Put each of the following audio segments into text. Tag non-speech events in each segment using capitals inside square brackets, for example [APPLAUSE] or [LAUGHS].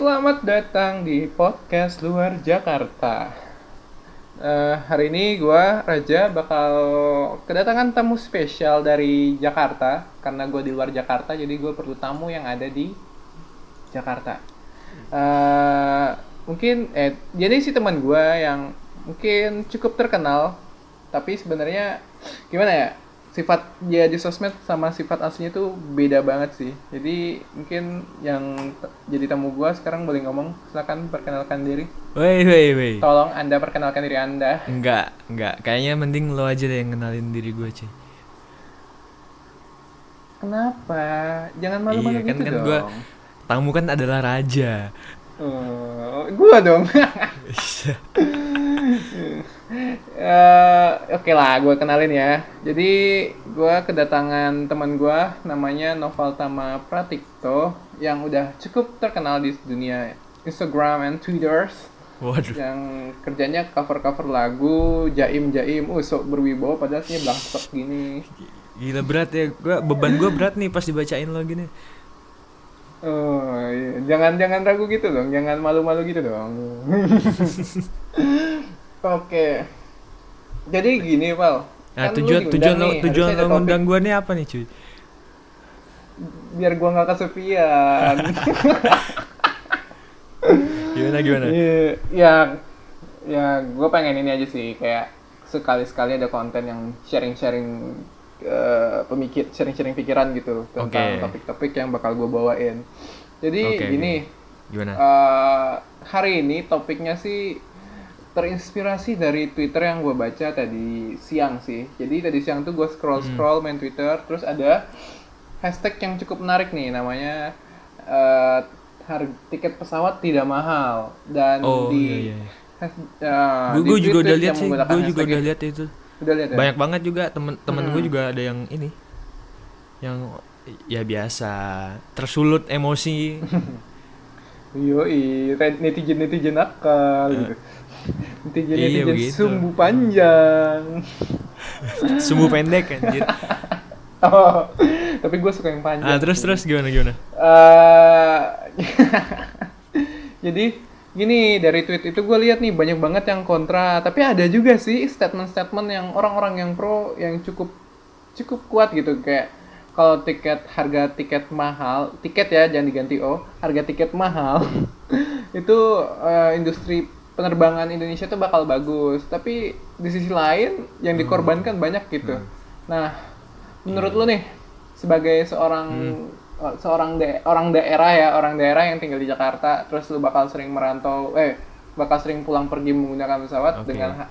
Selamat datang di podcast luar Jakarta. Eh, hari ini gue Raja bakal kedatangan tamu spesial dari Jakarta karena gue di luar Jakarta jadi gue perlu tamu yang ada di Jakarta. Eh, mungkin eh jadi si teman gue yang mungkin cukup terkenal tapi sebenarnya gimana ya sifat dia di sosmed sama sifat aslinya tuh beda banget sih jadi mungkin yang jadi tamu gua sekarang boleh ngomong silakan perkenalkan diri Woi, woi, woi. tolong anda perkenalkan diri anda Enggak, enggak. Kayaknya mending lo aja deh yang kenalin diri gue, cuy. kenapa jangan malu-malu Iya, kan- gitu kan dong gua- Tamu kan adalah raja. Oh, gua dong [LAUGHS] [LAUGHS] Eh, oke lah gue kenalin ya jadi gue kedatangan teman gue namanya Noval Tama Pratikto yang udah cukup terkenal di dunia Instagram and Twitter Waduh. yang kerjanya cover-cover lagu jaim-jaim uh sok berwibawa padahal sih blangsek gini Gila berat ya. Gua beban gue berat nih pas dibacain lo gini. oh iya. jangan jangan ragu gitu dong jangan malu-malu gitu dong [LAUGHS] oke jadi gini Val Nah, Kan tujuan tujuan lo nih, tujuan lo ngundang gue nih apa nih, cuy? biar gua nggak kesepian [LAUGHS] Gimana gimana? Iya, ya, ya, gue pengen ini aja sih, kayak sekali-sekali ada konten yang sharing-sharing eh, pemikir, sharing-sharing pikiran gitu tentang Oke. topik-topik yang bakal gue bawain. Jadi Oke, gini, Gimana? eh, hari ini topiknya sih terinspirasi dari Twitter yang gue baca tadi siang sih. Jadi tadi siang tuh gue scroll-scroll main Twitter, terus ada hashtag yang cukup menarik nih, namanya eh, harga tiket pesawat tidak mahal dan Oh, di iya, iya. has- eh, Gue gue juga udah lihat sih. Gue juga udah lihat itu. Udah lihat ya? Banyak banget juga temen-temen gue Hmm. juga ada yang ini. Yang ya biasa tersulut emosi. [LAUGHS] Yoi, red- netizen-netizen nakal gitu. Iya, Netizen-netizen begitu. sumbu panjang. [LAUGHS] Sumbu pendek anjir. [LAUGHS] Oh, tapi gue suka yang panjang. Ah, terus terus gimana gimana? Eh, [LAUGHS] jadi gini dari tweet itu gue lihat nih banyak banget yang kontra tapi ada juga sih statement-statement yang orang-orang yang pro yang cukup cukup kuat gitu kayak kalau tiket harga tiket mahal tiket ya jangan diganti o harga tiket mahal itu eh, industri penerbangan Indonesia tuh bakal bagus. Tapi di sisi lain yang dikorbankan banyak gitu. Nah menurut lu nih sebagai seorang eh, seorang da- orang daerah ya orang daerah yang tinggal di Jakarta terus lu bakal sering merantau eh bakal sering pulang pergi menggunakan pesawat Oke. dengan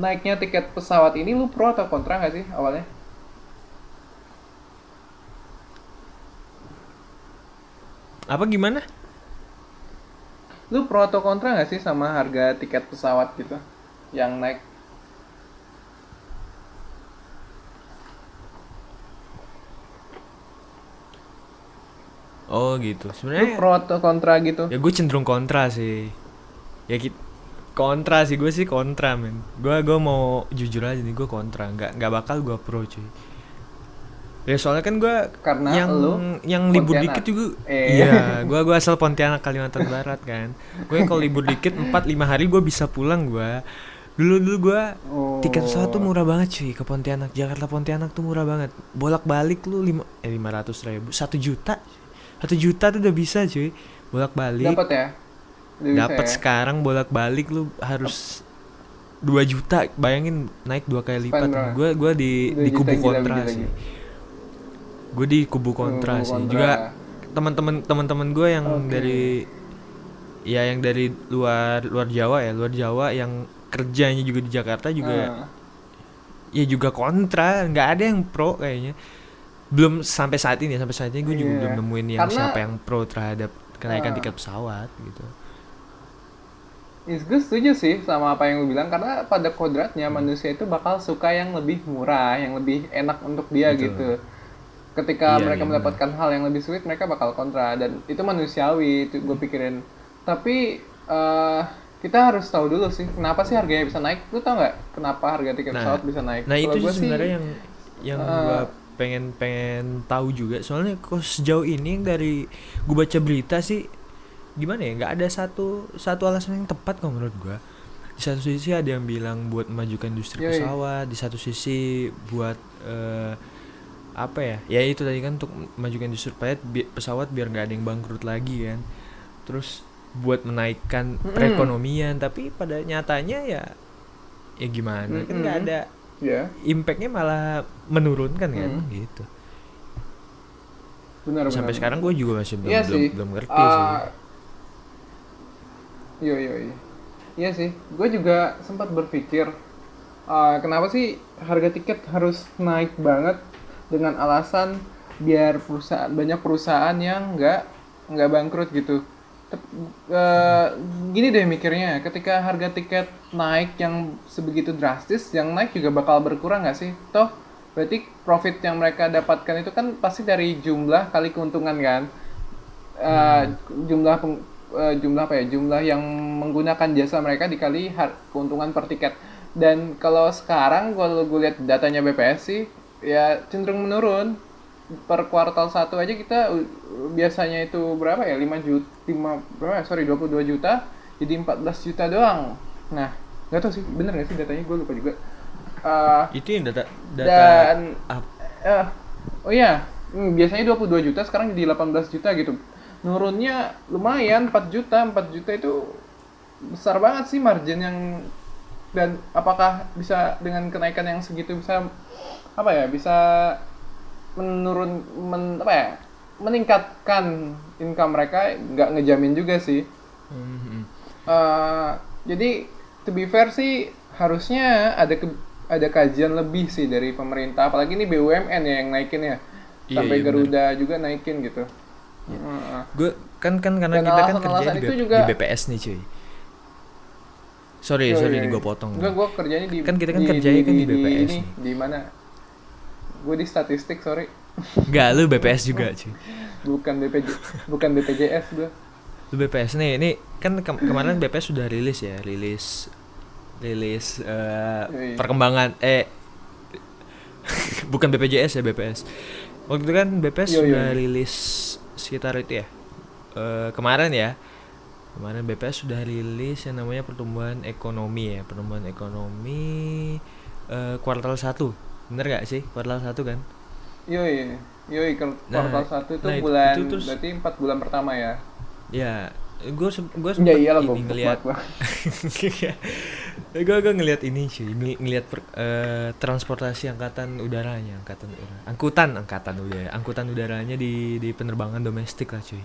naiknya tiket pesawat ini lu pro atau kontra nggak sih awalnya? Apa gimana? Lu pro atau kontra nggak sih sama harga tiket pesawat gitu yang naik Oh gitu. lu Sebenarnya pro atau kontra gitu ya gue cenderung kontra sih. Ya kita kontra sih gue sih kontra men. Gue gue mau jujur aja nih gue kontra. Nggak nggak bakal gue pro cuy. Ya soalnya kan gue Karena yang lu yang libur Pontianak. dikit juga. Eh. Iya, gue gua asal Pontianak Kalimantan Barat kan. Gue kalau libur dikit 4 5 hari gue bisa pulang gue. Dulu dulu gue Oh. tiket pesawat tuh murah banget cuy ke Pontianak Jakarta Pontianak tuh murah banget bolak balik lu lima eh lima ratus ribu satu juta satu juta tuh udah bisa cuy bolak balik dapat ya dapat ya? sekarang bolak balik lu harus 2 juta bayangin naik dua kali lipat gue gua di di kubu kontra gila, sih gila. Gue di kubu kontra Kubu sih kontra. juga teman-teman teman-teman gue yang Oke. dari ya yang dari luar luar Jawa ya luar Jawa yang kerjanya juga di Jakarta juga Ah. ya juga kontra nggak ada yang pro kayaknya belum sampai saat ini sampai saat ini gue juga Iya. belum nemuin yang Karena- siapa yang pro terhadap kenaikan Ah. tiket pesawat gitu Is gue setuju sih sama apa yang lu bilang karena pada kodratnya manusia itu bakal suka yang lebih murah, yang lebih enak untuk dia Betul. gitu. Ketika Iya, mereka iya, mendapatkan hal yang lebih sulit, mereka bakal kontra dan itu manusiawi itu gue pikirin. Tapi eh, kita harus tahu dulu sih kenapa sih harganya bisa naik. Lu tau nggak kenapa harga tiket Nah, pesawat bisa naik? nah Kalau itu sebenarnya yang yang eh, gue pengen pengen tahu juga soalnya kok sejauh ini dari gue baca berita sih gimana ya nggak ada satu satu alasan yang tepat kalau menurut gua di satu sisi ada yang bilang buat memajukan industri Yoi. pesawat di satu sisi buat eh, apa ya ya itu tadi kan untuk memajukan industri pesawat, bi- pesawat biar nggak ada yang bangkrut lagi kan terus buat menaikkan Mm-mm. perekonomian tapi pada nyatanya ya ya gimana kan nggak ada ya impactnya malah menurunkan kan Hmm. gitu benar sampai benar. sekarang gue juga masih belum Iya belum, sih. belum ngerti sih Ah, Iya iya iya. Sih, gue juga sempat berpikir ah, kenapa sih harga tiket harus naik banget dengan alasan biar perusahaan banyak perusahaan yang nggak nggak bangkrut gitu. Tep- eh, gini deh mikirnya, ketika harga tiket naik yang sebegitu drastis, yang naik juga bakal berkurang nggak sih? Toh berarti profit yang mereka dapatkan itu kan pasti dari jumlah kali keuntungan kan? Eh, jumlah peng- eh, jumlah apa ya jumlah yang menggunakan jasa mereka dikali har- keuntungan per tiket dan kalau sekarang kalau gue lihat datanya BPS sih ya cenderung menurun. Per kuartal satu aja kita uh, biasanya itu berapa ya? 5 juta 5 berapa? Ya? sorry 22 juta jadi 14 juta doang. Nah nggak tahu sih bener nggak sih datanya? Gue lupa juga. Eh, itu yang data data dan Eh, oh iya, hmm, biasanya 22 juta, sekarang jadi 18 juta gitu. Nurunnya lumayan, 4 juta, 4 juta itu besar banget sih margin yang dan apakah bisa dengan kenaikan yang segitu bisa apa ya bisa menurun men, apa ya meningkatkan income mereka nggak ngejamin juga sih. Mhm. Eh, jadi to be fair sih harusnya ada ke- ada kajian lebih sih dari pemerintah. Apalagi ini BUMN ya yang naikin ya. Iya, sampai iya, Garuda juga naikin gitu. Heeh. gue kan kan karena Dan kita kan alasan-alasan kerja di, B- juga- di BPS nih cuy. Sorry Yo, sorry ini yo. gue potong. Enggak, gue kerjanya di Kan kita kan kerjanya kan di BPS ini, nih. di mana gue di statistik sorry. Enggak lu BPS juga [LAUGHS] cuy. Bukan BPJ bukan BPJS gue lu BPS nih ini kan ke- kemarin BPS sudah rilis ya rilis rilis eh, Yoi. perkembangan eh [LAUGHS] bukan BPJS ya BPS waktu itu kan BPS Yo, yo, sudah yo. rilis sekitar itu ya. Eh, kemarin ya kemarin BPS sudah rilis yang namanya pertumbuhan ekonomi ya pertumbuhan ekonomi eh, kuartal 1 bener gak sih? Kuartal 1 kan? Yoi yoi ke Nah, kuartal satu itu nah, itu- bulan itu terus- berarti empat bulan pertama ya? Ya gue gue ya iyalah ini ngelihat gue gue ngelihat ini sih ngeli- ngelihat per- eh, transportasi angkatan udaranya angkatan udara angkutan angkatan udara angkutan udaranya di di penerbangan domestik lah cuy.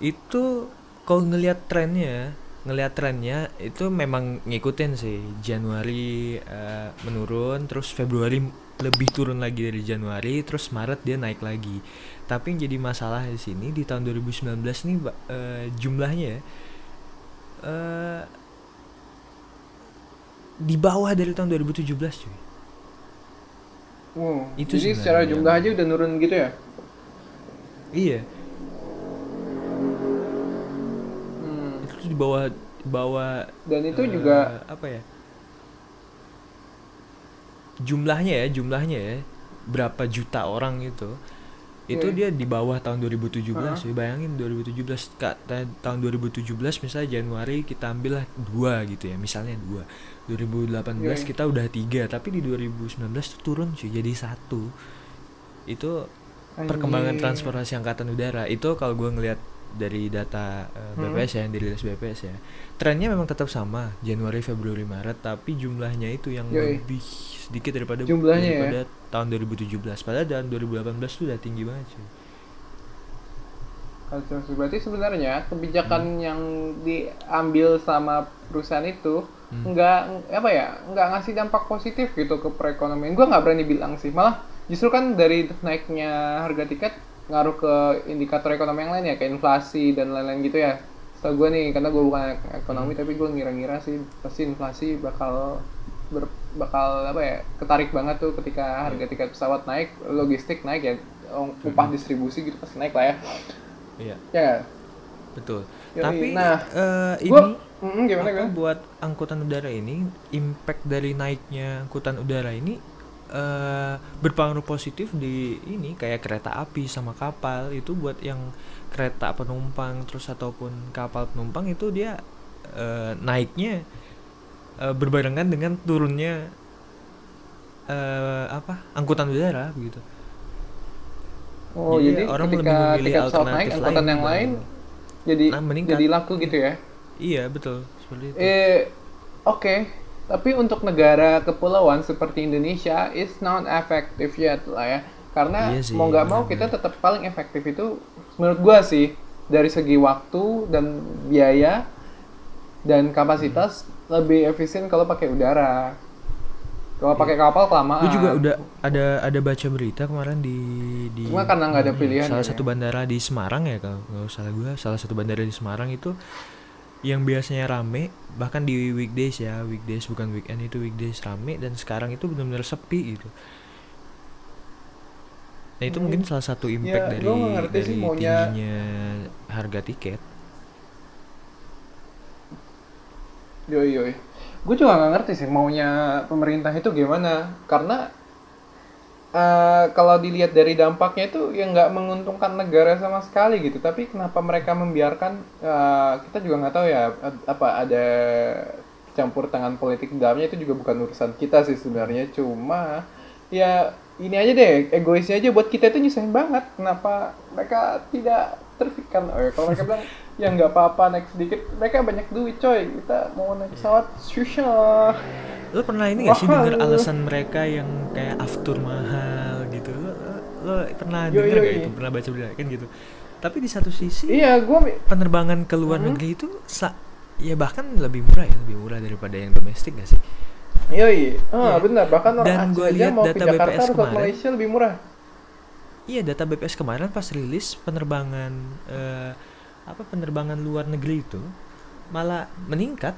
Itu kalau ngelihat trennya ngelihat trennya itu memang ngikutin sih Januari eh, menurun terus Februari lebih turun lagi dari Januari terus Maret dia naik lagi tapi yang jadi masalah di sini di tahun 2019 nih eh, jumlahnya ya, eh di bawah dari tahun 2017 cuy Wow. Itu Jadi secara jumlah aja udah nurun gitu ya? iya Hmm. itu tuh di bawah bawah Dan itu eh, juga apa ya? Jumlahnya ya jumlahnya ya. Berapa juta orang itu itu Iya. dia di bawah tahun 2017 Heeh. ya bayangin 2017 Kak, ta- tahun 2017 misalnya Januari kita ambil lah dua gitu ya misalnya dua. 2018 Iya. kita udah tiga tapi di 2019 tuh turun cuy jadi satu. Itu perkembangan transportasi angkatan udara. Itu kalau gue ngelihat dari data uh, Hmm. BPS ya yang dirilis BPS ya trennya memang tetap sama Januari Februari Maret tapi jumlahnya itu yang Yoi. lebih sedikit daripada Jumlahnya ya? daripada tahun 2017 padahal tahun 2018 tuh udah tinggi banget Kalkulasi. Berarti sebenarnya kebijakan Hmm. yang diambil sama perusahaan itu Hmm. nggak apa ya nggak ngasih dampak positif gitu ke perekonomian. Gua nggak berani bilang sih. Malah justru kan dari naiknya harga tiket ngaruh ke indikator ekonomi yang lain ya kayak inflasi dan lain-lain gitu ya. Setahu gue nih karena gue bukan ekonomi Hmm. tapi gue ngira-ngira sih pasti inflasi bakal ber- bakal apa ya ketarik banget tuh ketika harga tiket pesawat naik logistik naik ya upah Hmm. distribusi gitu pasti naik lah ya iya ya betul Yoi, tapi nah, eh, ini Gua, mm, gimana gimana? buat angkutan udara ini impact dari naiknya angkutan udara ini eh, berpengaruh positif di ini kayak kereta api sama kapal itu buat yang kereta penumpang terus ataupun kapal penumpang itu dia eh, naiknya eh, berbarengan dengan turunnya eh, apa angkutan udara begitu. Oh, Jadi jadi, orang lebih ketika memilih tiket pesawat naik, alternatif angkutan lain yang lain dibanding- jadi Nah, meningkat. jadi laku gitu ya? Iya betul seperti itu. Eh, oke. Tapi untuk negara kepulauan seperti Indonesia is not effective yet lah ya. Karena Iya sih, mau nggak mau kita tetap paling efektif itu menurut gua sih dari segi waktu dan biaya dan kapasitas lebih efisien kalau pakai udara. Kalau pakai kapal kelamaan. Gue juga udah ada ada baca berita kemarin di di Cuma karena nggak ada ya, pilihan salah ya. satu bandara di Semarang ya kalau nggak salah gue salah satu bandara di Semarang itu yang biasanya rame bahkan di weekdays ya weekdays bukan weekend itu weekdays rame dan sekarang itu benar-benar sepi gitu nah itu mungkin salah satu impact Ya, dari dari sih maunya- tingginya harga tiket Yoi yoi. Gue juga nggak ngerti sih maunya pemerintah itu gimana. Karena eh, kalau dilihat dari dampaknya itu ya nggak menguntungkan negara sama sekali gitu. Tapi kenapa mereka membiarkan? eh, kita juga nggak tahu ya apa ada campur tangan politik dalamnya itu juga bukan urusan kita sih sebenarnya. Cuma ya ini aja deh egoisnya aja buat kita itu nyusahin banget. Kenapa mereka tidak terfikirkan? Oh, ya, kalau mereka bilang ya nggak apa-apa naik sedikit, mereka banyak duit coy. Kita mau naik pesawat susah. Lo pernah ini gak sih denger alasan mereka yang kayak aftur mahal gitu lo, lo- pernah Yo, denger yo, gak yo. itu pernah baca berita kan gitu tapi di satu sisi Iya, gue penerbangan ke luar Hmm. negeri itu ya bahkan lebih murah ya lebih murah daripada yang domestik gak sih Yoi, ah Iya. benar. Bahkan orang Dan gua aja lihat data Jakarta BPS kemarin. Malaysia lebih murah. iya data BPS kemarin pas rilis penerbangan eh, apa penerbangan luar negeri itu malah meningkat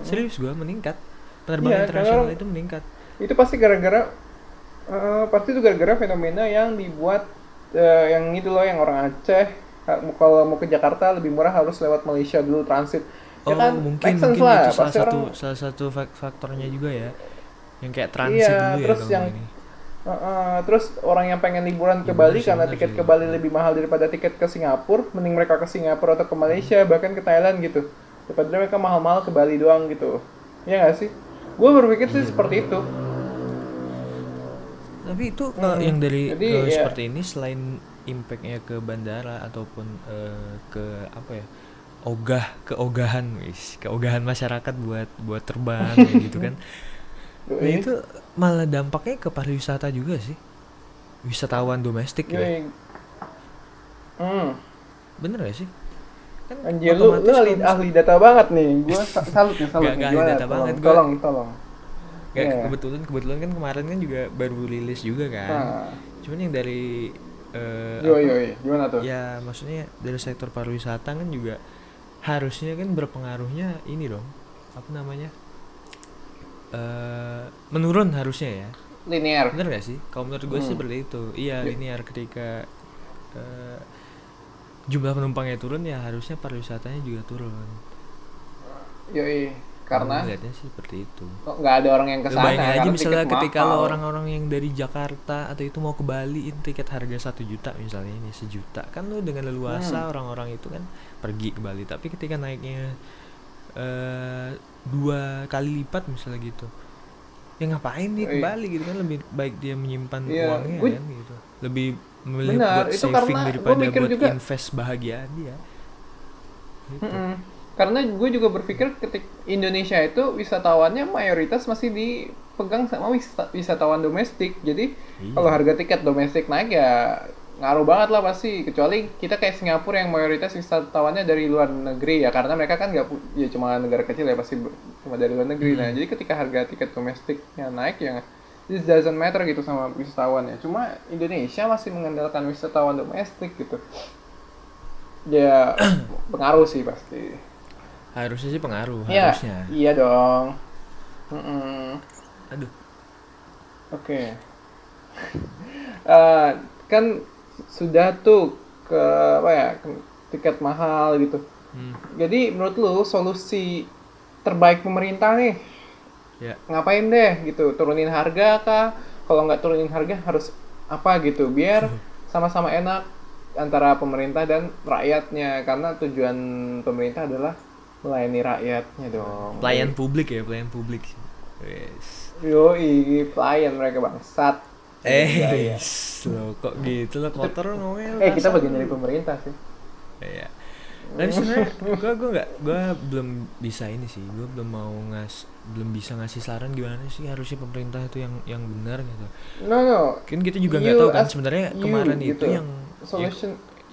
serius gua meningkat penerbangan Iya, internasional itu meningkat Itu pasti gara-gara eh, pasti itu gara-gara fenomena yang dibuat eh, yang itu loh yang orang Aceh kalau mau ke Jakarta lebih murah harus lewat Malaysia dulu transit. Oh ya kan mungkin mungkin lah. itu salah Pasti satu orang salah satu fak- faktornya juga ya yang kayak transit Iya, dulu ya terus kalau yang- ini. Uh, uh, terus orang yang pengen liburan ke Iya, Bali karena tiket sih. ke Bali lebih mahal daripada tiket ke Singapura, mending mereka ke Singapura atau ke Malaysia bahkan ke Thailand gitu. Daripada mereka mahal-mahal ke Bali doang gitu. Iya nggak sih? Gue berpikir Iya, sih seperti itu. Tapi itu kalau Hmm, yang dari jadi ke ya- seperti ini selain impactnya ke bandara ataupun eh, ke apa ya ogah keogahan wis keogahan masyarakat buat buat terbang gitu kan [LAUGHS] nah itu malah dampaknya ke pariwisata juga sih wisatawan domestik ya. Hmm. bener gak sih kan Anjir lu, lu ahli, ahli data banget nih. Gua sa- [LAUGHS] salut nih, salut nih. nggak ahli data tolong, banget, gua- tolong, tolong. Nggak, Iya. kebetulan kebetulan kan kemarin kan juga baru rilis juga kan Nah, cuman yang dari eh, yo yo, yo. gimana tuh? ya maksudnya dari sektor pariwisata kan juga harusnya kan berpengaruhnya ini dong apa namanya eh menurun harusnya ya Linear. bener gak sih kalau menurut gue sih Hmm. seperti itu iya Ya. linear ketika eh, jumlah penumpangnya turun ya harusnya pariwisatanya juga turun Yoi. Karena melihatnya sih seperti itu kok nggak ada orang yang ke sana. bayangin aja misalnya ketika mahal. lo orang-orang yang dari Jakarta atau itu mau ke Bali ini tiket harga satu juta misalnya ini sejuta kan lo dengan leluasa Hmm. orang-orang itu kan pergi ke Bali tapi ketika naiknya eh dua kali lipat misalnya gitu ya ngapain dia ke. Bali gitu kan lebih baik dia menyimpan Iya, uangnya kan gitu lebih memilih Benar, buat itu saving karena daripada mikir buat juga- invest bahagia dia gitu. Mm-mm. Karena gue juga berpikir ketika Indonesia itu wisatawannya mayoritas masih dipegang sama wisata- wisatawan domestik. Jadi Iya. kalau harga tiket domestik naik ya ngaruh banget lah pasti. Kecuali kita kayak Singapura yang mayoritas wisatawannya dari luar negeri ya karena mereka kan nggak ya cuma negara kecil ya pasti cuma dari luar negeri. Nah jadi ketika harga tiket domestiknya naik ya it doesn't matter gitu sama wisatawannya. Cuma Indonesia masih mengandalkan wisatawan domestik gitu. Ya [CLEARS THROAT] pengaruh sih pasti. harusnya sih pengaruh Iya, harusnya iya dong. Mm-mm. aduh Oke. [LAUGHS] Eh, kan sudah tuh ke apa ya ke- tiket mahal gitu. Hmm. Jadi menurut lu solusi terbaik pemerintah nih Ya. ngapain deh gitu turunin harga kah? Kalau nggak turunin harga harus apa gitu? Biar sama-sama enak antara pemerintah dan rakyatnya. Karena tujuan pemerintah adalah melayani rakyatnya dong. Pelayan publik ya pelayan publik. Wes. yoi pelayan mereka bangsat. Eh Iya, iya. lo kok gitu lo kotor ngomel eh kita bagian dari pemerintah sih. Iya. Tapi sebenarnya gue gue nggak gue belum bisa ini sih. Gue belum mau ngas belum bisa ngasih saran gimana sih harusnya pemerintah itu yang yang benar gitu. no no. Kan kita juga nggak You tahu kan sebenarnya you kemarin gitu. itu yang solution.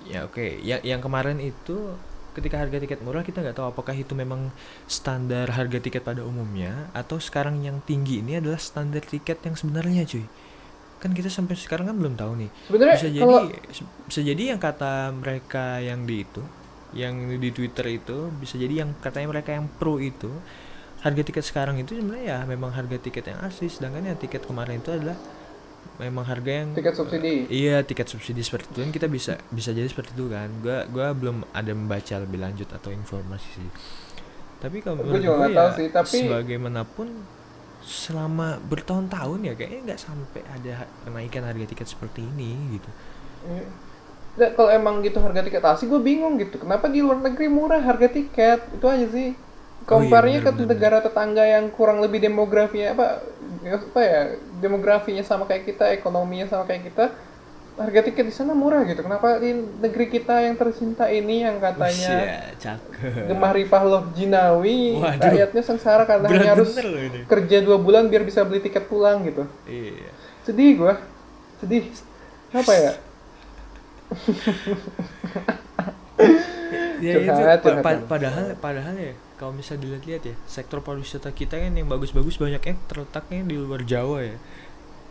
ya oke. Ya yang kemarin itu ketika harga tiket murah kita nggak tahu apakah itu memang standar harga tiket pada umumnya atau sekarang yang tinggi ini adalah standar tiket yang sebenarnya cuy. Kan kita sampai sekarang kan belum tahu nih. Sebenarnya bisa jadi kalau bisa jadi yang kata mereka yang di itu yang di Twitter itu bisa jadi yang katanya mereka yang pro itu harga tiket sekarang itu sebenarnya ya memang harga tiket yang asli sedangkan yang tiket kemarin itu adalah memang harga yang tiket subsidi. iya tiket subsidi seperti itu. Kan kita bisa bisa jadi seperti itu kan. Gua gua belum ada membaca lebih lanjut atau informasi sih. Tapi kalau menurut nggak ya tahu sih, tapi- sebagaimanapun selama bertahun-tahun ya kayaknya nggak sampai ada kenaikan harga tiket seperti ini gitu. Iya. Nah, kalau emang gitu harga tiket asli gue bingung gitu. Kenapa di luar negeri murah harga tiket? Itu aja sih. Compare-nya bener, ke bener, negara tetangga yang kurang lebih demografinya apa apa ya demografinya sama kayak kita, ekonominya sama kayak kita, harga tiket di sana murah gitu. Kenapa di negeri kita yang tercinta ini yang katanya ya, gemah ripah loh jinawi, Waduh. rakyatnya sengsara karena Berat hanya harus kerja dua bulan biar bisa beli tiket pulang gitu. iya Sedih gua, sedih. Apa ya? Ya itu pa- padahal padahal ya kalau bisa dilihat-lihat ya sektor pariwisata kita kan yang bagus-bagus banyak yang terletaknya di luar Jawa ya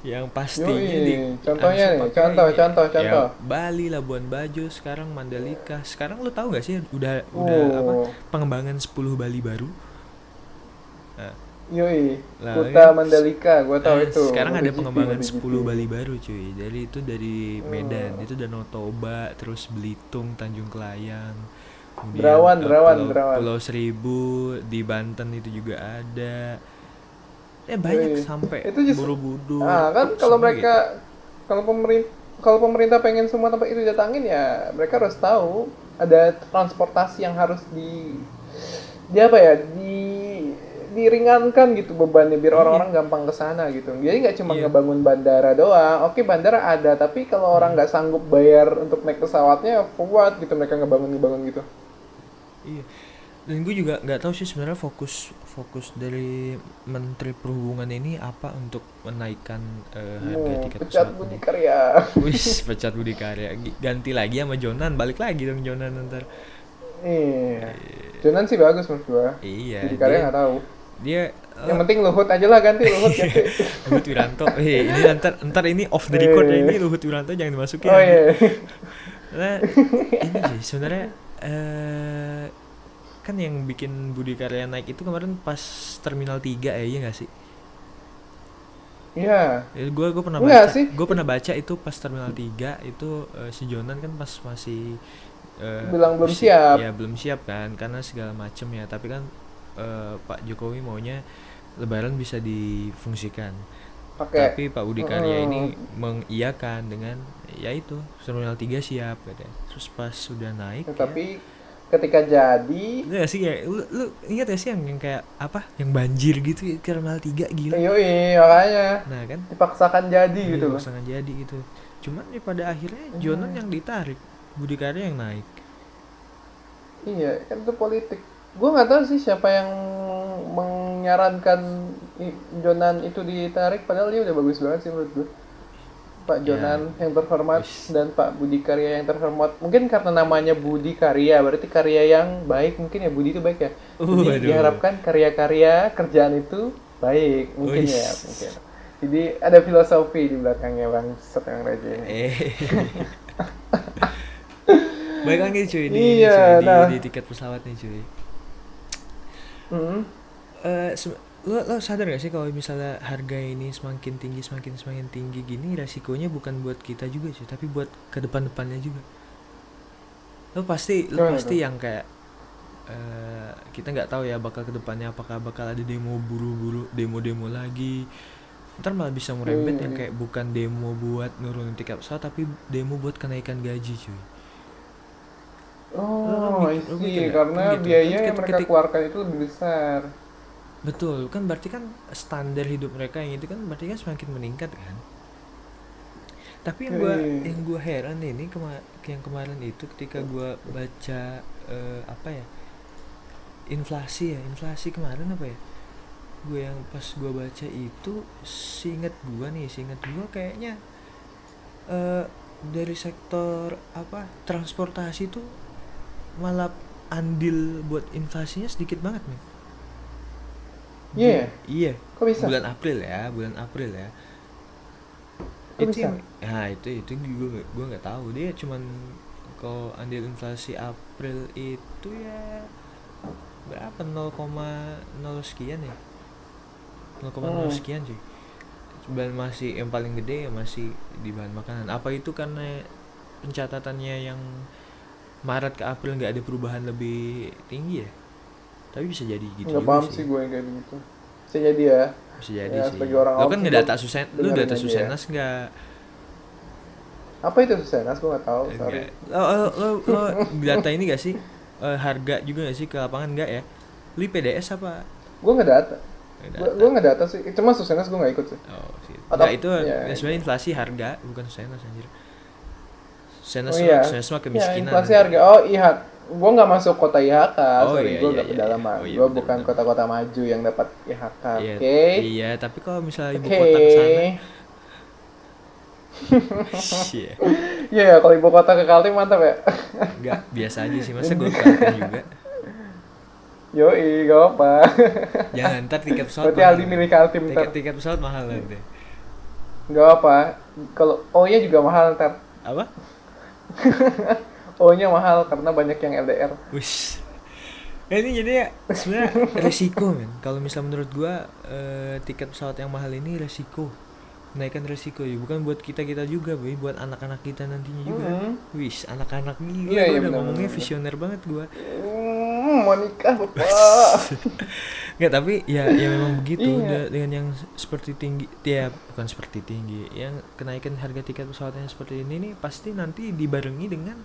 yang pastinya Yoi, di contohnya nih, contoh, ini. contoh, Ya, contoh. Bali Labuan Bajo sekarang Mandalika sekarang lu tahu nggak sih udah udah Oh. apa pengembangan 10 Bali baru Yoi, Lah, Kuta kan? Mandalika, gua tahu Nah, itu. Sekarang ada pengembangan MotoGP. 10 Bali baru cuy. Jadi itu dari Medan, Hmm. itu Danau Toba, terus Belitung, Tanjung Kelayang. kemudian, Derawan, eh, Derawan, Pulau, Derawan. Pulau Seribu di Banten itu juga ada. Eh banyak Wih, sampai itu justru- Borobudur. Ah, kan kalau semua mereka kalau pemerintah kalau pemerintah pengen semua tempat itu datangin ya mereka harus tahu ada transportasi yang harus di di apa ya di diringankan gitu bebannya biar orang-orang gampang ke sana gitu. Jadi nggak cuma Iya. ngebangun bandara doang. Oke, bandara ada, tapi kalau orang nggak sanggup bayar untuk naik pesawatnya, what gitu mereka ngebangun-ngebangun gitu. gitu. Iya. Dan gue juga nggak tahu sih sebenarnya fokus fokus dari Menteri Perhubungan ini apa untuk menaikkan eh, harga Oh, tiket pecat pesawat Budi. Karya. [LAUGHS] Wis, [LAUGHS] pecat Budi Karya. Ganti lagi sama Jonan, balik lagi dong Jonan ntar. Iya. Jonan sih bagus menurut gua. Iya. Budi Karya nggak tahu. Dia Yang penting Luhut aja lah ganti Luhut [LAUGHS] ganti. Luhut Wiranto eh ini ntar ntar ini off the record ya ini Luhut Wiranto jangan dimasukin oh iya. nah [LAUGHS] ini sih sebenarnya eh kan yang bikin Budi Karya naik itu kemarin pas Terminal 3 ya iya gak sih Iya. gue gue pernah Enggak baca sih. gue pernah baca itu pas Terminal 3 itu eh, si Jonan kan pas masih eh, Bilang belum si- siap. ya belum siap kan karena segala macem ya tapi kan eh, Pak Jokowi maunya Lebaran bisa difungsikan Pakai. tapi Pak Budi Karya Mm. ini mengiyakan dengan ya itu Terminal 3 siap katanya. Terus pas sudah naik ya, Tapi ketika jadi Lu gak sih kayak lu, lu ingat gak sih yang, yang kayak apa? Yang banjir gitu ya, Terminal 3 gila. Yoi, makanya Nah, kan dipaksakan jadi Iya, gitu pasangan jadi gitu. Cuman ya pada akhirnya Hmm. Jonan yang ditarik, Budi Karya yang naik. Iya, kan itu politik. Gue nggak tahu sih siapa yang menyarankan Jonan itu ditarik, padahal dia udah bagus banget sih menurut gue. Pak Ya. Jonan yang terhormat Wis. dan Pak Budi Karya yang terhormat. Mungkin karena namanya Budi Karya, berarti karya yang baik. Mungkin ya Budi itu baik ya. Jadi Waduh. diharapkan karya-karya kerjaan itu baik. Mungkin Wis. ya, mungkin. Jadi ada filosofi di belakangnya Bang Setengah Raja ini. Eh. [LAUGHS] Baik lagi cuy di, ini, Iya, cuy, di, nah. di tiket pesawat nih cuy. Hmm. eh se- lo, lo sadar gak sih kalau misalnya harga ini semakin tinggi semakin semakin tinggi gini resikonya bukan buat kita juga sih tapi buat ke depan depannya juga lo pasti lo pasti tuh? yang kayak eh, kita nggak tahu ya bakal ke depannya apakah bakal ada demo buru-buru demo-demo lagi ntar malah bisa merembet Iya, yang kayak bukan demo buat nurunin tiket pesawat tapi demo buat kenaikan gaji cuy Oh, Lo mikir- lo nggak? Karena Kan gitu. biaya Kan yang mereka ketik- keluarkan itu lebih besar. betul kan berarti kan standar hidup mereka yang itu kan berarti kan semakin meningkat kan tapi yang gua Iya. yang gua heran ini kema yang kemarin itu ketika gua baca eh, apa ya inflasi ya inflasi kemarin apa ya gue yang pas gua baca itu seingat gua nih seingat gua kayaknya eh dari sektor apa transportasi itu malah andil buat inflasinya sedikit banget nih Iya. iya Kok bisa? bulan April ya bulan April ya Kok itu bisa? yang- ya itu itu gue gue nggak tahu dia cuman kalau andil inflasi April itu ya berapa 0,0 sekian ya 0,0 Hmm. sekian sih dan masih yang paling gede ya masih di bahan makanan apa itu karena pencatatannya yang Maret ke April nggak ada perubahan lebih tinggi ya tapi bisa jadi gitu Nggak paham sih gue yang kayak gitu. Bisa jadi ya. bisa jadi Ya, sih orang lo kan ngedata gua susen lu data ya. susenas nggak Apa itu Susenas? Gue nggak tahu. Sorry. Lo, lo, lo, lo data ini gak sih? Eh, harga juga gak sih ke lapangan enggak ya? Lu PDS apa? Gue nggak data. Gue data. nggak data sih. Cuma Susenas gue nggak ikut sih. Oh, sih. Atau- Enggak, itu ya, ya, sebenarnya iya. inflasi harga, bukan Susenas anjir. Susenas Oh iya. Susenas mah Ya, kemiskinan. inflasi nanti. harga. Oh iya. Gue nggak masuk kota IHK. Oh, Sorry, iya, gue iya, nggak iya, pedalaman. iya. Oh, iya, gue bukan kota-kota maju yang dapat IHK. Iya, Oke. Iya, tapi kalau misalnya ibu Oke. kota ke sana, [LAUGHS] Iya. Iya ya, kalau ibu kota ke Kaltim mantap ya. Enggak, biasa aja sih. Masa gue [LAUGHS] Kaltim juga. Yoi, gak apa. Jangan ntar tiket pesawat Berarti Aldi milih Kaltim Tiket, ntar. tiket pesawat mahal nanti. Gak apa. Kalau O-nya juga mahal ntar. Apa? [LAUGHS] O-nya mahal karena banyak yang LDR. Wis. Ya, ini jadi ya sebenarnya [LAUGHS] resiko men. Kalau misalnya menurut gua eh, tiket pesawat yang mahal ini resiko. Menaikkan resiko ya, bukan buat kita kita juga, boy, buat anak-anak kita nantinya juga. Mhm. Wis, anak-anak gila, Iya, iya, udah benar, ngomongnya benar. visioner banget gua. Hmm, mau nikah bapak. [LAUGHS] Nggak, tapi ya ya memang begitu Iya. Dengan yang seperti tinggi, ya bukan seperti tinggi, yang kenaikan harga tiket pesawat yang seperti ini nih pasti nanti dibarengi dengan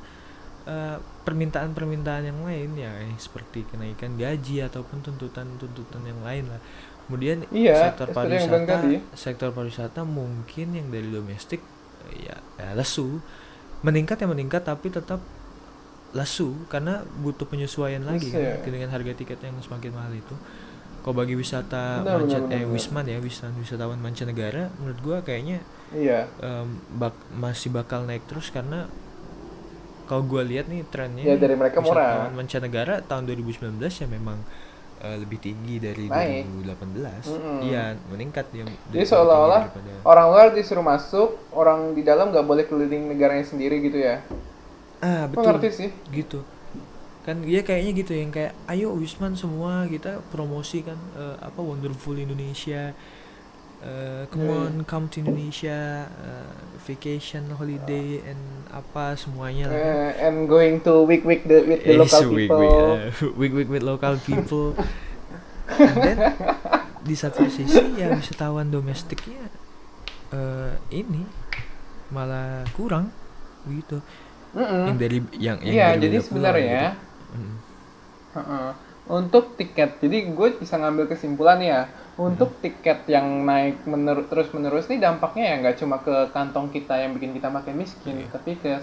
eh, permintaan-permintaan yang lain ya, yang seperti kenaikan gaji ataupun tuntutan-tuntutan yang lain lah. Kemudian Iya, sektor pariwisata, sektor pariwisata mungkin yang dari domestik eh, ya, ya lesu, meningkat ya meningkat tapi tetap lesu karena butuh penyesuaian lagi kan, ya. dengan harga tiket yang semakin mahal itu. Kalau bagi wisata Benar, manca- benar, benar, eh benar. wisman ya wisatawan wisatawan mancanegara menurut gua kayaknya Iya. em, bak- masih bakal naik terus karena kalau gua lihat nih trennya Ya, dari mereka murah. wisatawan mancanegara tahun 2019 ya memang eh, lebih tinggi dari Naik. 2018 Mm-mm. iya meningkat dia Jadi seolah-olah orang luar disuruh masuk, orang di dalam nggak boleh keliling negaranya sendiri gitu ya. ah betul sih. gitu kan dia kayaknya gitu yang kayak ayo Wisman semua kita promosi kan eh, apa wonderful Indonesia eh, come Hmm. on come to Indonesia eh, vacation holiday and apa semuanya lah kan. And going to week week the, with the local week, people. week, eh, [LAUGHS] week, week with local people and then di satu sisi ya wisatawan domestiknya eh, ini malah kurang gitu Mm-mm. yang dari yang yang Iya, dari jadi sebenarnya gitu. Mm. Heeh. Untuk tiket, jadi gue bisa ngambil kesimpulan ya. Untuk tiket yang naik mener terus menerus nih dampaknya ya nggak cuma ke kantong kita yang bikin kita makin miskin, Iya. tapi ke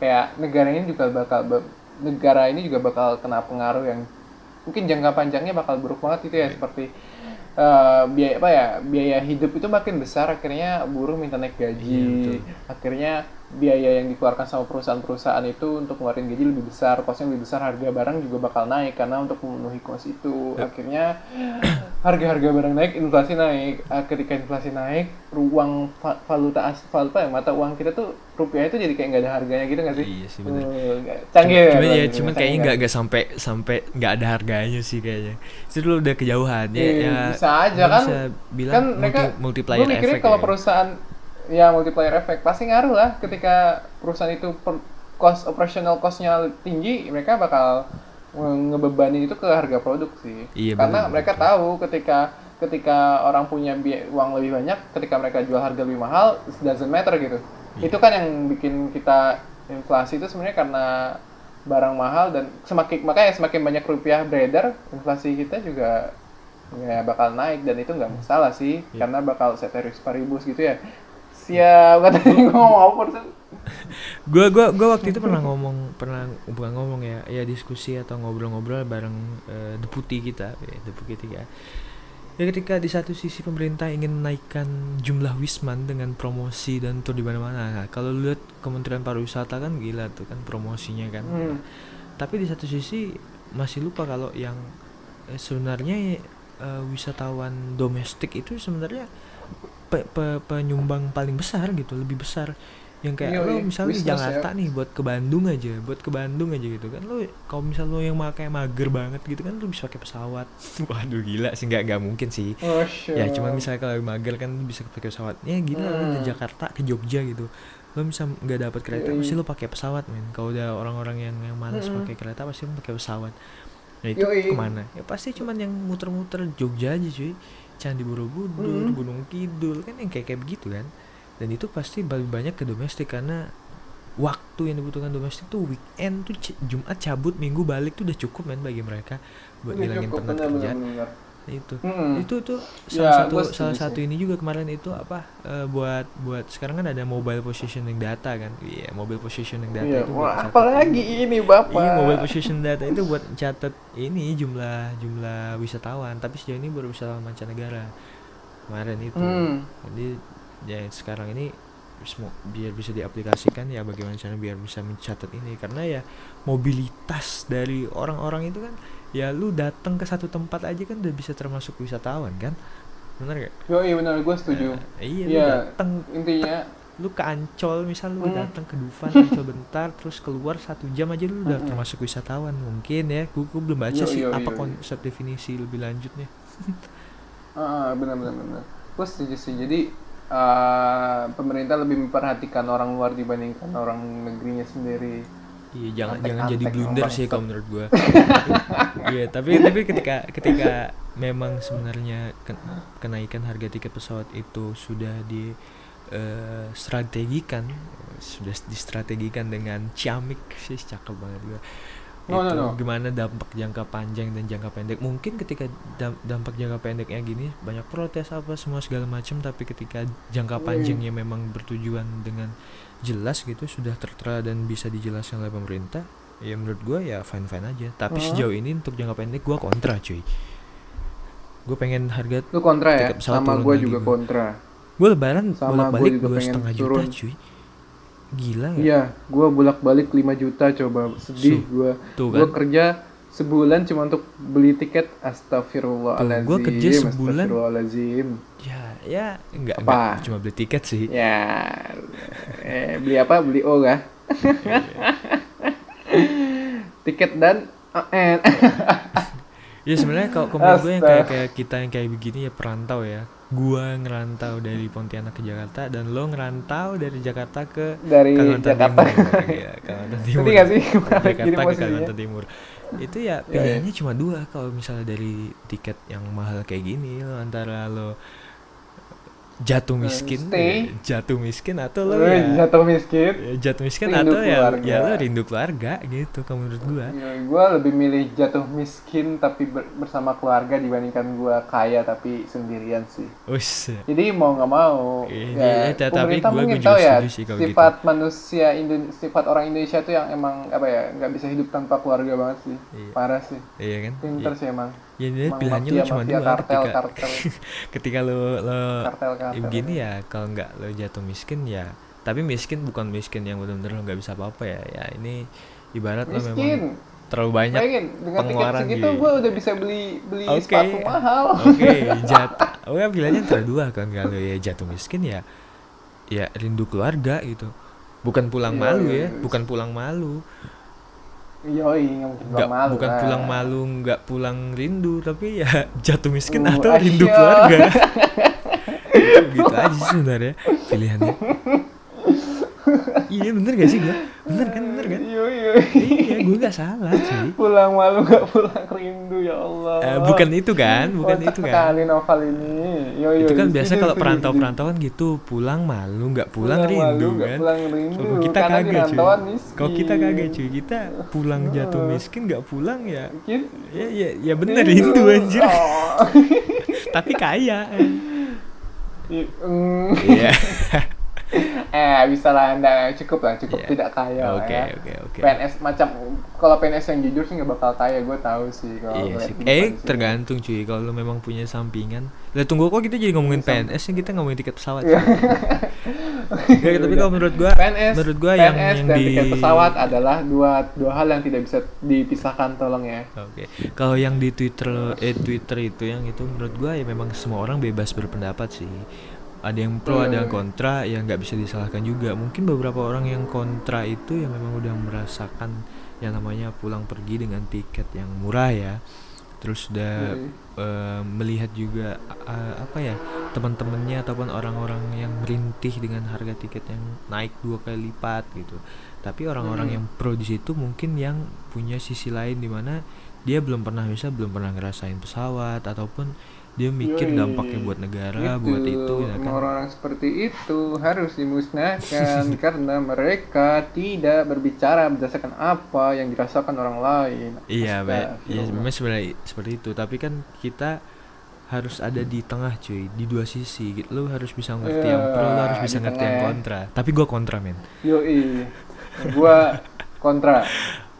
kayak negara ini juga bakal be- negara ini juga bakal kena pengaruh yang mungkin jangka panjangnya bakal buruk banget itu ya Iya. seperti eh, biaya apa ya biaya hidup itu makin besar akhirnya buruh minta naik Iya, gaji betul. akhirnya biaya yang dikeluarkan sama perusahaan-perusahaan itu untuk ngeluarin gaji lebih besar, kosnya lebih besar, harga barang juga bakal naik karena untuk memenuhi kos itu. Yep. Akhirnya harga-harga barang naik, inflasi naik. Ah, Ketika inflasi naik, ruang va- valuta as valuta ya mata uang kita tuh rupiah itu jadi kayak nggak ada harganya gitu nggak sih? Iya sih, bener. Uh, nggak- canggih cuman, ya. cuman ya cuman kayaknya nggak nggak sampai sampai nggak ada harganya sih kayaknya itu dulu udah kejauhan ya, Iya, ya bisa aja kan. bisa bilang kan multi, mereka multiplier gue mikirnya kalau ya. perusahaan ya multiplier effect pasti ngaruh lah ketika perusahaan itu per, cost operational costnya tinggi mereka bakal ngebebani itu ke harga produk sih. Iya, Karena betul, mereka betul. tahu ketika ketika orang punya uang lebih banyak, ketika mereka jual harga lebih mahal, it doesn't matter gitu. Iya. Itu kan yang bikin kita inflasi itu sebenarnya karena barang mahal dan semakin makanya semakin banyak rupiah beredar, inflasi kita juga ya bakal naik dan itu nggak masalah sih Iya. karena bakal ceteris paribus gitu ya. Siap katanya [LAUGHS] ngomong apa persen? Gua gua gua waktu itu pernah ngomong pernah bukan ngomong ya ya diskusi atau ngobrol-ngobrol bareng eh, deputi kita ya, deputi kita ya ketika di satu sisi pemerintah ingin menaikkan jumlah wisman dengan promosi dan tur di mana-mana nah, kalau lihat Kementerian Pariwisata kan gila tuh kan promosinya kan Hmm. tapi di satu sisi masih lupa kalau yang eh, sebenarnya eh, wisatawan domestik itu sebenarnya pe- pe- penyumbang paling besar gitu lebih besar yang kayak Iya, lo iya. misalnya di Jakarta ya. nih buat ke Bandung aja buat ke Bandung aja gitu kan lo kalau misal lo yang pakai mager banget gitu kan lo bisa pakai pesawat [LAUGHS] waduh gila sih nggak nggak mungkin sih Oh, ya sure. cuma misalnya kalau mager kan lu bisa pakai pesawat ya gila lo Hmm. dari Jakarta ke Jogja gitu lo bisa nggak dapat kereta Yoi. pasti lo pakai pesawat men kalau udah orang-orang yang yang malas Mm-mm. pakai kereta pasti lo pakai pesawat nah itu Yoi. ke mana ya pasti cuman yang muter-muter Jogja aja cuy Candi Borobudur Mm-mm. Gunung Kidul kan yang kayak kayak begitu kan dan itu pasti lebih banyak ke domestik karena waktu yang dibutuhkan domestik tuh weekend tuh Jumat cabut Minggu balik tuh udah cukup men bagi mereka buat ngilangin penat benar, kerja benar, benar. Itu. Mm-mm. itu tuh Ya, salah satu gua setuju salah satu ini juga kemarin itu apa eh, buat buat sekarang kan ada mobile positioning data kan. Iya mobile positioning data Iya, itu wah, apalagi ini. bapak. iya mobile position data itu buat catat ini jumlah jumlah wisatawan. Tapi sejauh ini baru wisatawan mancanegara kemarin itu. Hmm. jadi ya sekarang ini biar bisa diaplikasikan ya bagaimana cara biar bisa mencatat ini. Karena ya mobilitas dari orang-orang itu kan ya lu datang ke satu tempat aja kan udah bisa termasuk wisatawan kan bener gak? Yo, iya benar, gue setuju. Nah, iya lu Iya. datang Intinya, lu ke Ancol misal lu Hmm. datang ke Dufan Ancol bentar terus keluar satu jam aja lu udah Mm-mm. termasuk wisatawan mungkin ya gua belum baca Yo, sih yo, apa yo, yo. konsep definisi lebih lanjutnya [LAUGHS] ah, benar, benar, benar. Gue setuju sih. Jadi ah, pemerintah lebih memperhatikan orang luar dibandingkan orang negerinya sendiri. Iya jangan Antek-antek jangan jadi blunder sih kalau menurut gua. [LAUGHS] Iya tapi tapi ketika ketika memang sebenarnya ken- kenaikan harga tiket pesawat itu sudah di eh, strategikan sudah distrategikan dengan ciamik sih cakep banget gua. No, no, itu no. gimana dampak jangka panjang dan jangka pendek mungkin ketika dam- dampak jangka pendeknya gini banyak protes apa semua segala macam tapi ketika jangka Hmm. panjangnya memang bertujuan dengan jelas gitu sudah tertera dan bisa dijelaskan oleh pemerintah ya menurut gua ya fine fine aja tapi Huh? sejauh ini untuk jangka pendek gua kontra cuy gue pengen harga Lu kontra ya? Sama gue juga gua. kontra. gue lebaran Sama bolak balik dua setengah juta turun. cuy gila nggak Iya, gue bolak-balik 5 juta coba. Sedih gue. Gue kan kerja sebulan cuma untuk beli tiket. Astagfirullahaladzim. Gua kerja sebulan. Ya ya enggak Apa? enggak cuma beli tiket sih Ya, eh, beli apa? Beli O kah? Tiket dan AN. Ya sebenarnya kalau menurut gue yang kayak kayak kita yang kayak begini ya perantau ya. Gua ngerantau dari Pontianak ke Jakarta dan lo ngerantau dari Jakarta ke Dari Kalimantan Jakarta. Timur. Iya, Kalimantan Timur. Gak sih? Jakarta ke. Kalimantan Timur. Itu ya Iya, pilihannya cuma dua kalau misalnya dari tiket yang mahal kayak gini lo antara lo jatuh miskin, stay. ya, jatuh miskin atau lo Eh, ya, jatuh miskin. ya jatuh miskin rindu atau ya keluarga. ya lo rindu keluarga gitu kalau menurut gua. gue lebih milih jatuh miskin tapi ber- bersama keluarga dibandingkan gue kaya tapi sendirian sih. Wis. Jadi mau nggak mau, Iya, ya, iya, tapi pemerintah gua- mungkin gua juga tahu ya sih kalau gitu. sifat manusia Indo- sifat orang Indonesia tuh yang emang apa ya nggak bisa hidup tanpa keluarga banget sih, Iya. parah sih, Iya kan? pinter sih emang. Ya, jadi Emang pilihannya mafia, lo cuma mafia, dua kartel, ketika kartel, [LAUGHS] ketika lo lo kartel, kartel. ya begini ya kalau nggak lo jatuh miskin ya tapi miskin bukan miskin yang benar-benar lo nggak bisa apa-apa ya ya ini ibarat lo memang Miskin, terlalu banyak bayangin dengan pengeluaran gitu. gue udah bisa beli beli Oke. sepatu mahal. oke [LAUGHS] jatuh oke pilihannya antara dua kan kalau ya jatuh miskin ya ya rindu keluarga gitu bukan pulang Iya, malu iya, ya iya. bukan pulang malu Yoi, nggak malu bukan lah. pulang malu nggak pulang rindu tapi ya [LAUGHS] jatuh miskin Uh, atau Asya. rindu keluarga [LAUGHS] gitu aja sebenarnya pilihannya [LAUGHS] iya bener gak sih gue bener kan bener kan Iya iya. iya gue gak salah cuy Pulang malu nggak pulang rindu ya Allah. Eh, bukan itu kan bukan Kocak itu kan sekali novel ini. Yo, yo, itu kan setuju, biasa kalau perantau-perantau kan gitu pulang malu nggak setuju. pulang, rindu malu, kan Pulang rindu. kita karena kagak cuy kalau kita kagak cuy kita pulang jatuh miskin nggak pulang ya Gitu. ya ya ya bener rindu anjir Oh. [LAUGHS] tapi kaya I- mm. iya [LAUGHS] [LAUGHS] eh bisa lah anda cukup lah cukup Iya. tidak kaya oke ya. oke oke PNS macam kalau PNS yang jujur sih nggak bakal kaya gue tahu sih kalau Iya sih. Eh tergantung cuy kalau lu memang punya sampingan. Lah tunggu kok kita jadi ngomongin Sam- PNS yang kita ngomongin tiket pesawat. Iya. cuy. [LAUGHS] Ya, tapi kalau menurut gua PNS, menurut gua yang PNS yang dan di tiket pesawat adalah dua dua hal yang tidak bisa dipisahkan tolong ya. Oke. Kalau yang di Twitter eh Twitter itu yang itu menurut gua ya memang semua orang bebas berpendapat sih. Ada yang pro, ada yang Hmm. kontra, ya nggak bisa disalahkan juga. Mungkin beberapa orang yang kontra itu yang memang udah merasakan yang namanya pulang pergi dengan tiket yang murah ya. Terus udah Hmm. eh, melihat juga eh, apa ya teman-temannya ataupun orang-orang yang merintih dengan harga tiket yang naik dua kali lipat gitu tapi orang-orang Hmm. yang pro di situ mungkin yang punya sisi lain di mana dia belum pernah bisa belum pernah ngerasain pesawat ataupun dia mikir Yoi. dampaknya buat negara buat itu ya kan Orang-orang seperti itu harus dimusnahkan [LAUGHS] karena mereka tidak berbicara berdasarkan apa yang dirasakan orang lain. iya Mbak. iya Astagfirullah. memang sebenarnya seperti itu tapi kan kita harus ada di tengah cuy di dua sisi gitu lu harus bisa ngerti yang pro Iya, harus bisa ngerti tengah yang ya. kontra tapi gua kontra men Yoi, gua [LAUGHS] kontra,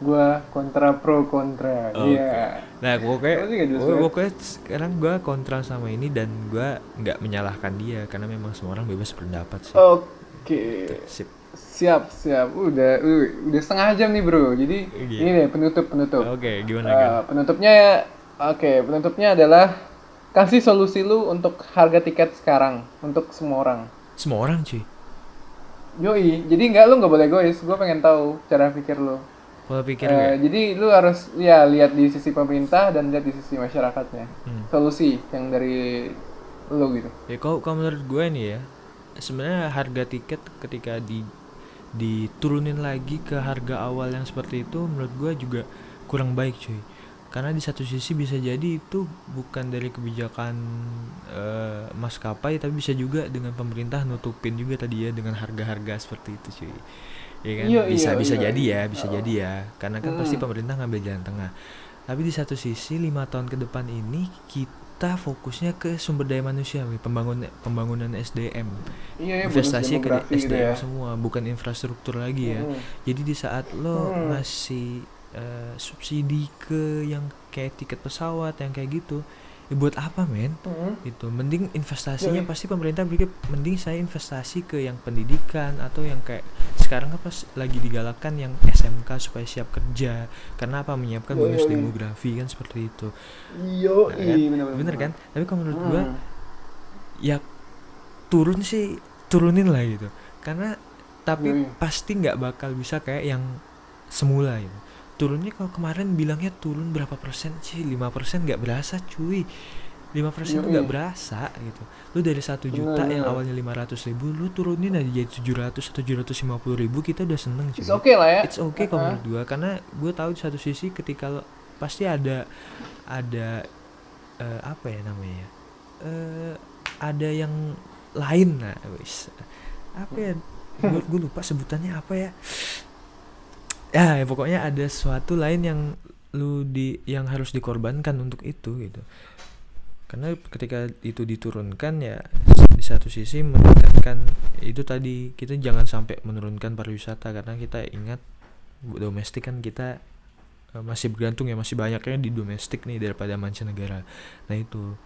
gua kontra pro kontra. Iya. Nah, pokoknya, Pasti nggak jelas pokoknya, banget. pokoknya sekarang gue kontra sama ini dan gue nggak menyalahkan dia karena memang semua orang bebas berpendapat sih. Oke. Sip. Siap, siap. Udah, uh, udah setengah jam nih, Bro. Jadi Iya. ini deh penutup penutup. Oke, gimana Eh, kan? penutupnya oke, penutupnya adalah kasih solusi lu untuk harga tiket sekarang untuk semua orang. Semua orang cuy. Yoi, jadi nggak lu nggak boleh egois. Gue pengen tahu cara pikir lu. Pola pikir gue. jadi lu harus ya lihat di sisi pemerintah dan lihat di sisi masyarakatnya. Hmm. Solusi yang dari lu gitu. Ya kalau kalau menurut gue nih ya, sebenarnya harga tiket ketika di diturunin lagi ke harga awal yang seperti itu menurut gue juga kurang baik cuy. Karena di satu sisi bisa jadi itu bukan dari kebijakan eh, maskapai tapi bisa juga dengan pemerintah nutupin juga tadi ya dengan harga-harga seperti itu cuy. Ya kan? Iya, bisa iya, bisa iya. jadi ya, bisa jadi ya. Karena kan pasti Hmm. pemerintah ngambil jalan tengah. Tapi di satu sisi lima tahun ke depan ini kita fokusnya ke sumber daya manusia, nih, pembangunan pembangunan SDM, Iya, ya, bonus investasi ke gitu SDM ya. semua, bukan infrastruktur lagi ya. Hmm. Jadi di saat lo Hmm. ngasih eh, subsidi ke yang kayak tiket pesawat yang kayak gitu, ya buat apa men? Hmm. Itu mending investasinya Yoi. pasti pemerintah pikir mending saya investasi ke yang pendidikan atau yang kayak sekarang kan pas lagi digalakkan yang SMK supaya siap kerja karena apa menyiapkan Yoi, bonus yoi. demografi kan seperti itu Yo, Nah, kan? bener kan tapi kalau menurut gua Hmm. ya turun sih turunin lah gitu karena tapi Yoi. pasti nggak bakal bisa kayak yang semula gitu turunnya kalau kemarin bilangnya turun berapa persen sih? Lima persen nggak berasa cuy. Lima persen tuh nggak berasa gitu. Lu dari satu juta Bener, yang awalnya lima ratus ribu lu turunin aja jadi tujuh ratus atau tujuh ratus lima puluh ribu kita udah seneng cuy. It's okay lah ya. it's okay kalau Uh-uh. menurut gua karena gue tahu di satu sisi ketika lo pasti ada ada eh, apa ya namanya eh ada yang lain lah wis. Apa ya? Gue lupa sebutannya apa ya ya, ya pokoknya ada sesuatu lain yang lu di yang harus dikorbankan untuk itu gitu. Karena ketika itu diturunkan ya di satu sisi meningkatkan itu tadi kita jangan sampai menurunkan pariwisata karena kita ingat domestik kan kita eh, masih bergantung ya masih banyaknya di domestik nih daripada mancanegara. Nah itu.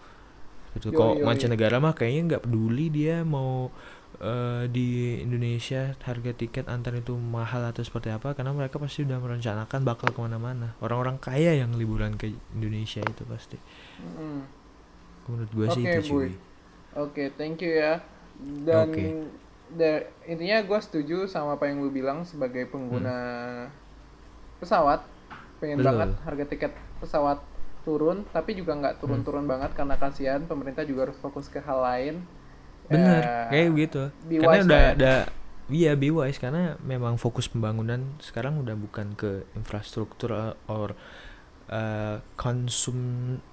Itu kok mancanegara mah kayaknya nggak peduli dia mau eh, di Indonesia harga tiket antar itu mahal atau seperti apa karena mereka pasti udah merencanakan bakal ke mana-mana orang-orang kaya yang liburan ke Indonesia itu pasti Hmm. menurut gue sih Oke, itu cuy Oke, thank you ya. Dan Oke. da- intinya gue setuju sama apa yang lu bilang sebagai pengguna pesawat. Pengen Hmm. Betul. banget harga tiket pesawat turun, tapi juga nggak turun-turun Hmm. banget karena kasihan pemerintah juga harus fokus ke hal lain. Bener Ya, kayak gitu karena udah ya. ada iya be wise karena memang fokus pembangunan sekarang udah bukan ke infrastruktur uh, or uh, konsum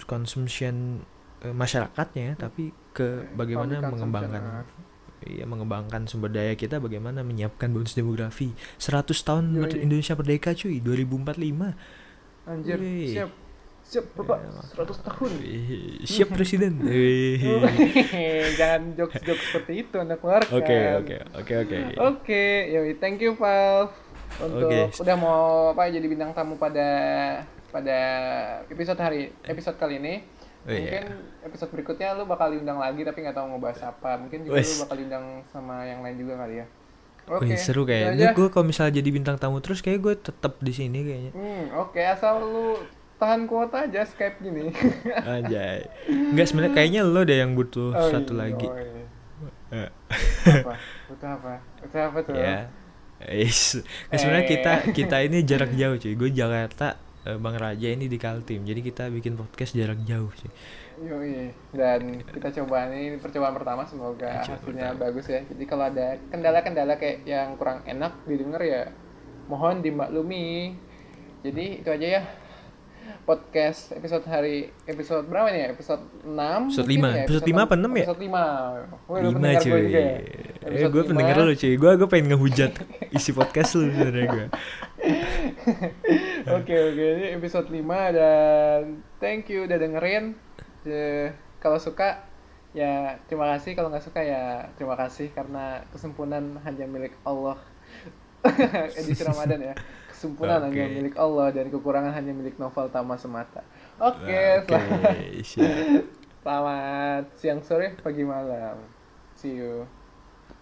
consumption uh, masyarakatnya tapi ke bagaimana Public mengembangkan iya mengembangkan sumber daya kita bagaimana menyiapkan bonus demografi 100 tahun Yoi. mer- Indonesia merdeka cuy 2045 Anjir, Wih. siap. Siap, Bapak. Ya, 100 tahun. Siap presiden. [LAUGHS] [LAUGHS] Jangan jokes-jokes seperti itu Anda keluarkan. oke oke oke oke Oke, yoi, thank you Val untuk Oke. udah mau apa jadi bintang tamu pada pada episode hari episode kali ini. Oh, iya. Mungkin episode berikutnya lu bakal diundang lagi tapi nggak tahu ngebahas apa. Mungkin juga lu bakal diundang sama yang lain juga kali ya. Wih, seru itu kayaknya gue kalau misalnya jadi bintang tamu terus kayak gue tetap di sini kayaknya Hmm, oke asal lu tahan kuota aja Skype gini. [LAUGHS] Anjay. Enggak sebenarnya kayaknya lo deh yang butuh Oh, satu iya, lagi. oh, iya. Eh, apa? Butuh apa? Butuh apa tuh? ya. Is. Nah, sebenarnya Eh. kita kita ini jarak jauh cuy. Gue Jakarta, eh, Bang Raja ini di Kaltim. Jadi kita bikin podcast jarak jauh cuy. Yoi. Dan kita coba ini percobaan pertama semoga Percobaan hasilnya pertama. bagus ya. Jadi kalau ada kendala-kendala kayak yang kurang enak didengar ya mohon dimaklumi. Jadi itu aja ya podcast episode hari episode berapa nih ya? Episode 6 Episode mungkin lima. ya? Episode lima apa enam ya? Episode 5. Woi, lu Lima pendengar cuy. gue juga ya? Eh, gue pendengar lo cuy. Gue gue pengen ngehujat isi podcast lu sebenarnya gue. [LAUGHS] Oke oke ini episode 5 dan thank you udah dengerin. Eh, kalau suka ya terima kasih kalau nggak suka ya terima kasih karena kesempurnaan hanya milik Allah. [LAUGHS] Edisi Ramadan ya. Kesempurnaan hanya Oke. milik Allah dan kekurangan hanya milik novel Tama semata. Oke, Oke, selamat, siap. [LAUGHS] selamat siang sore pagi malam. See you.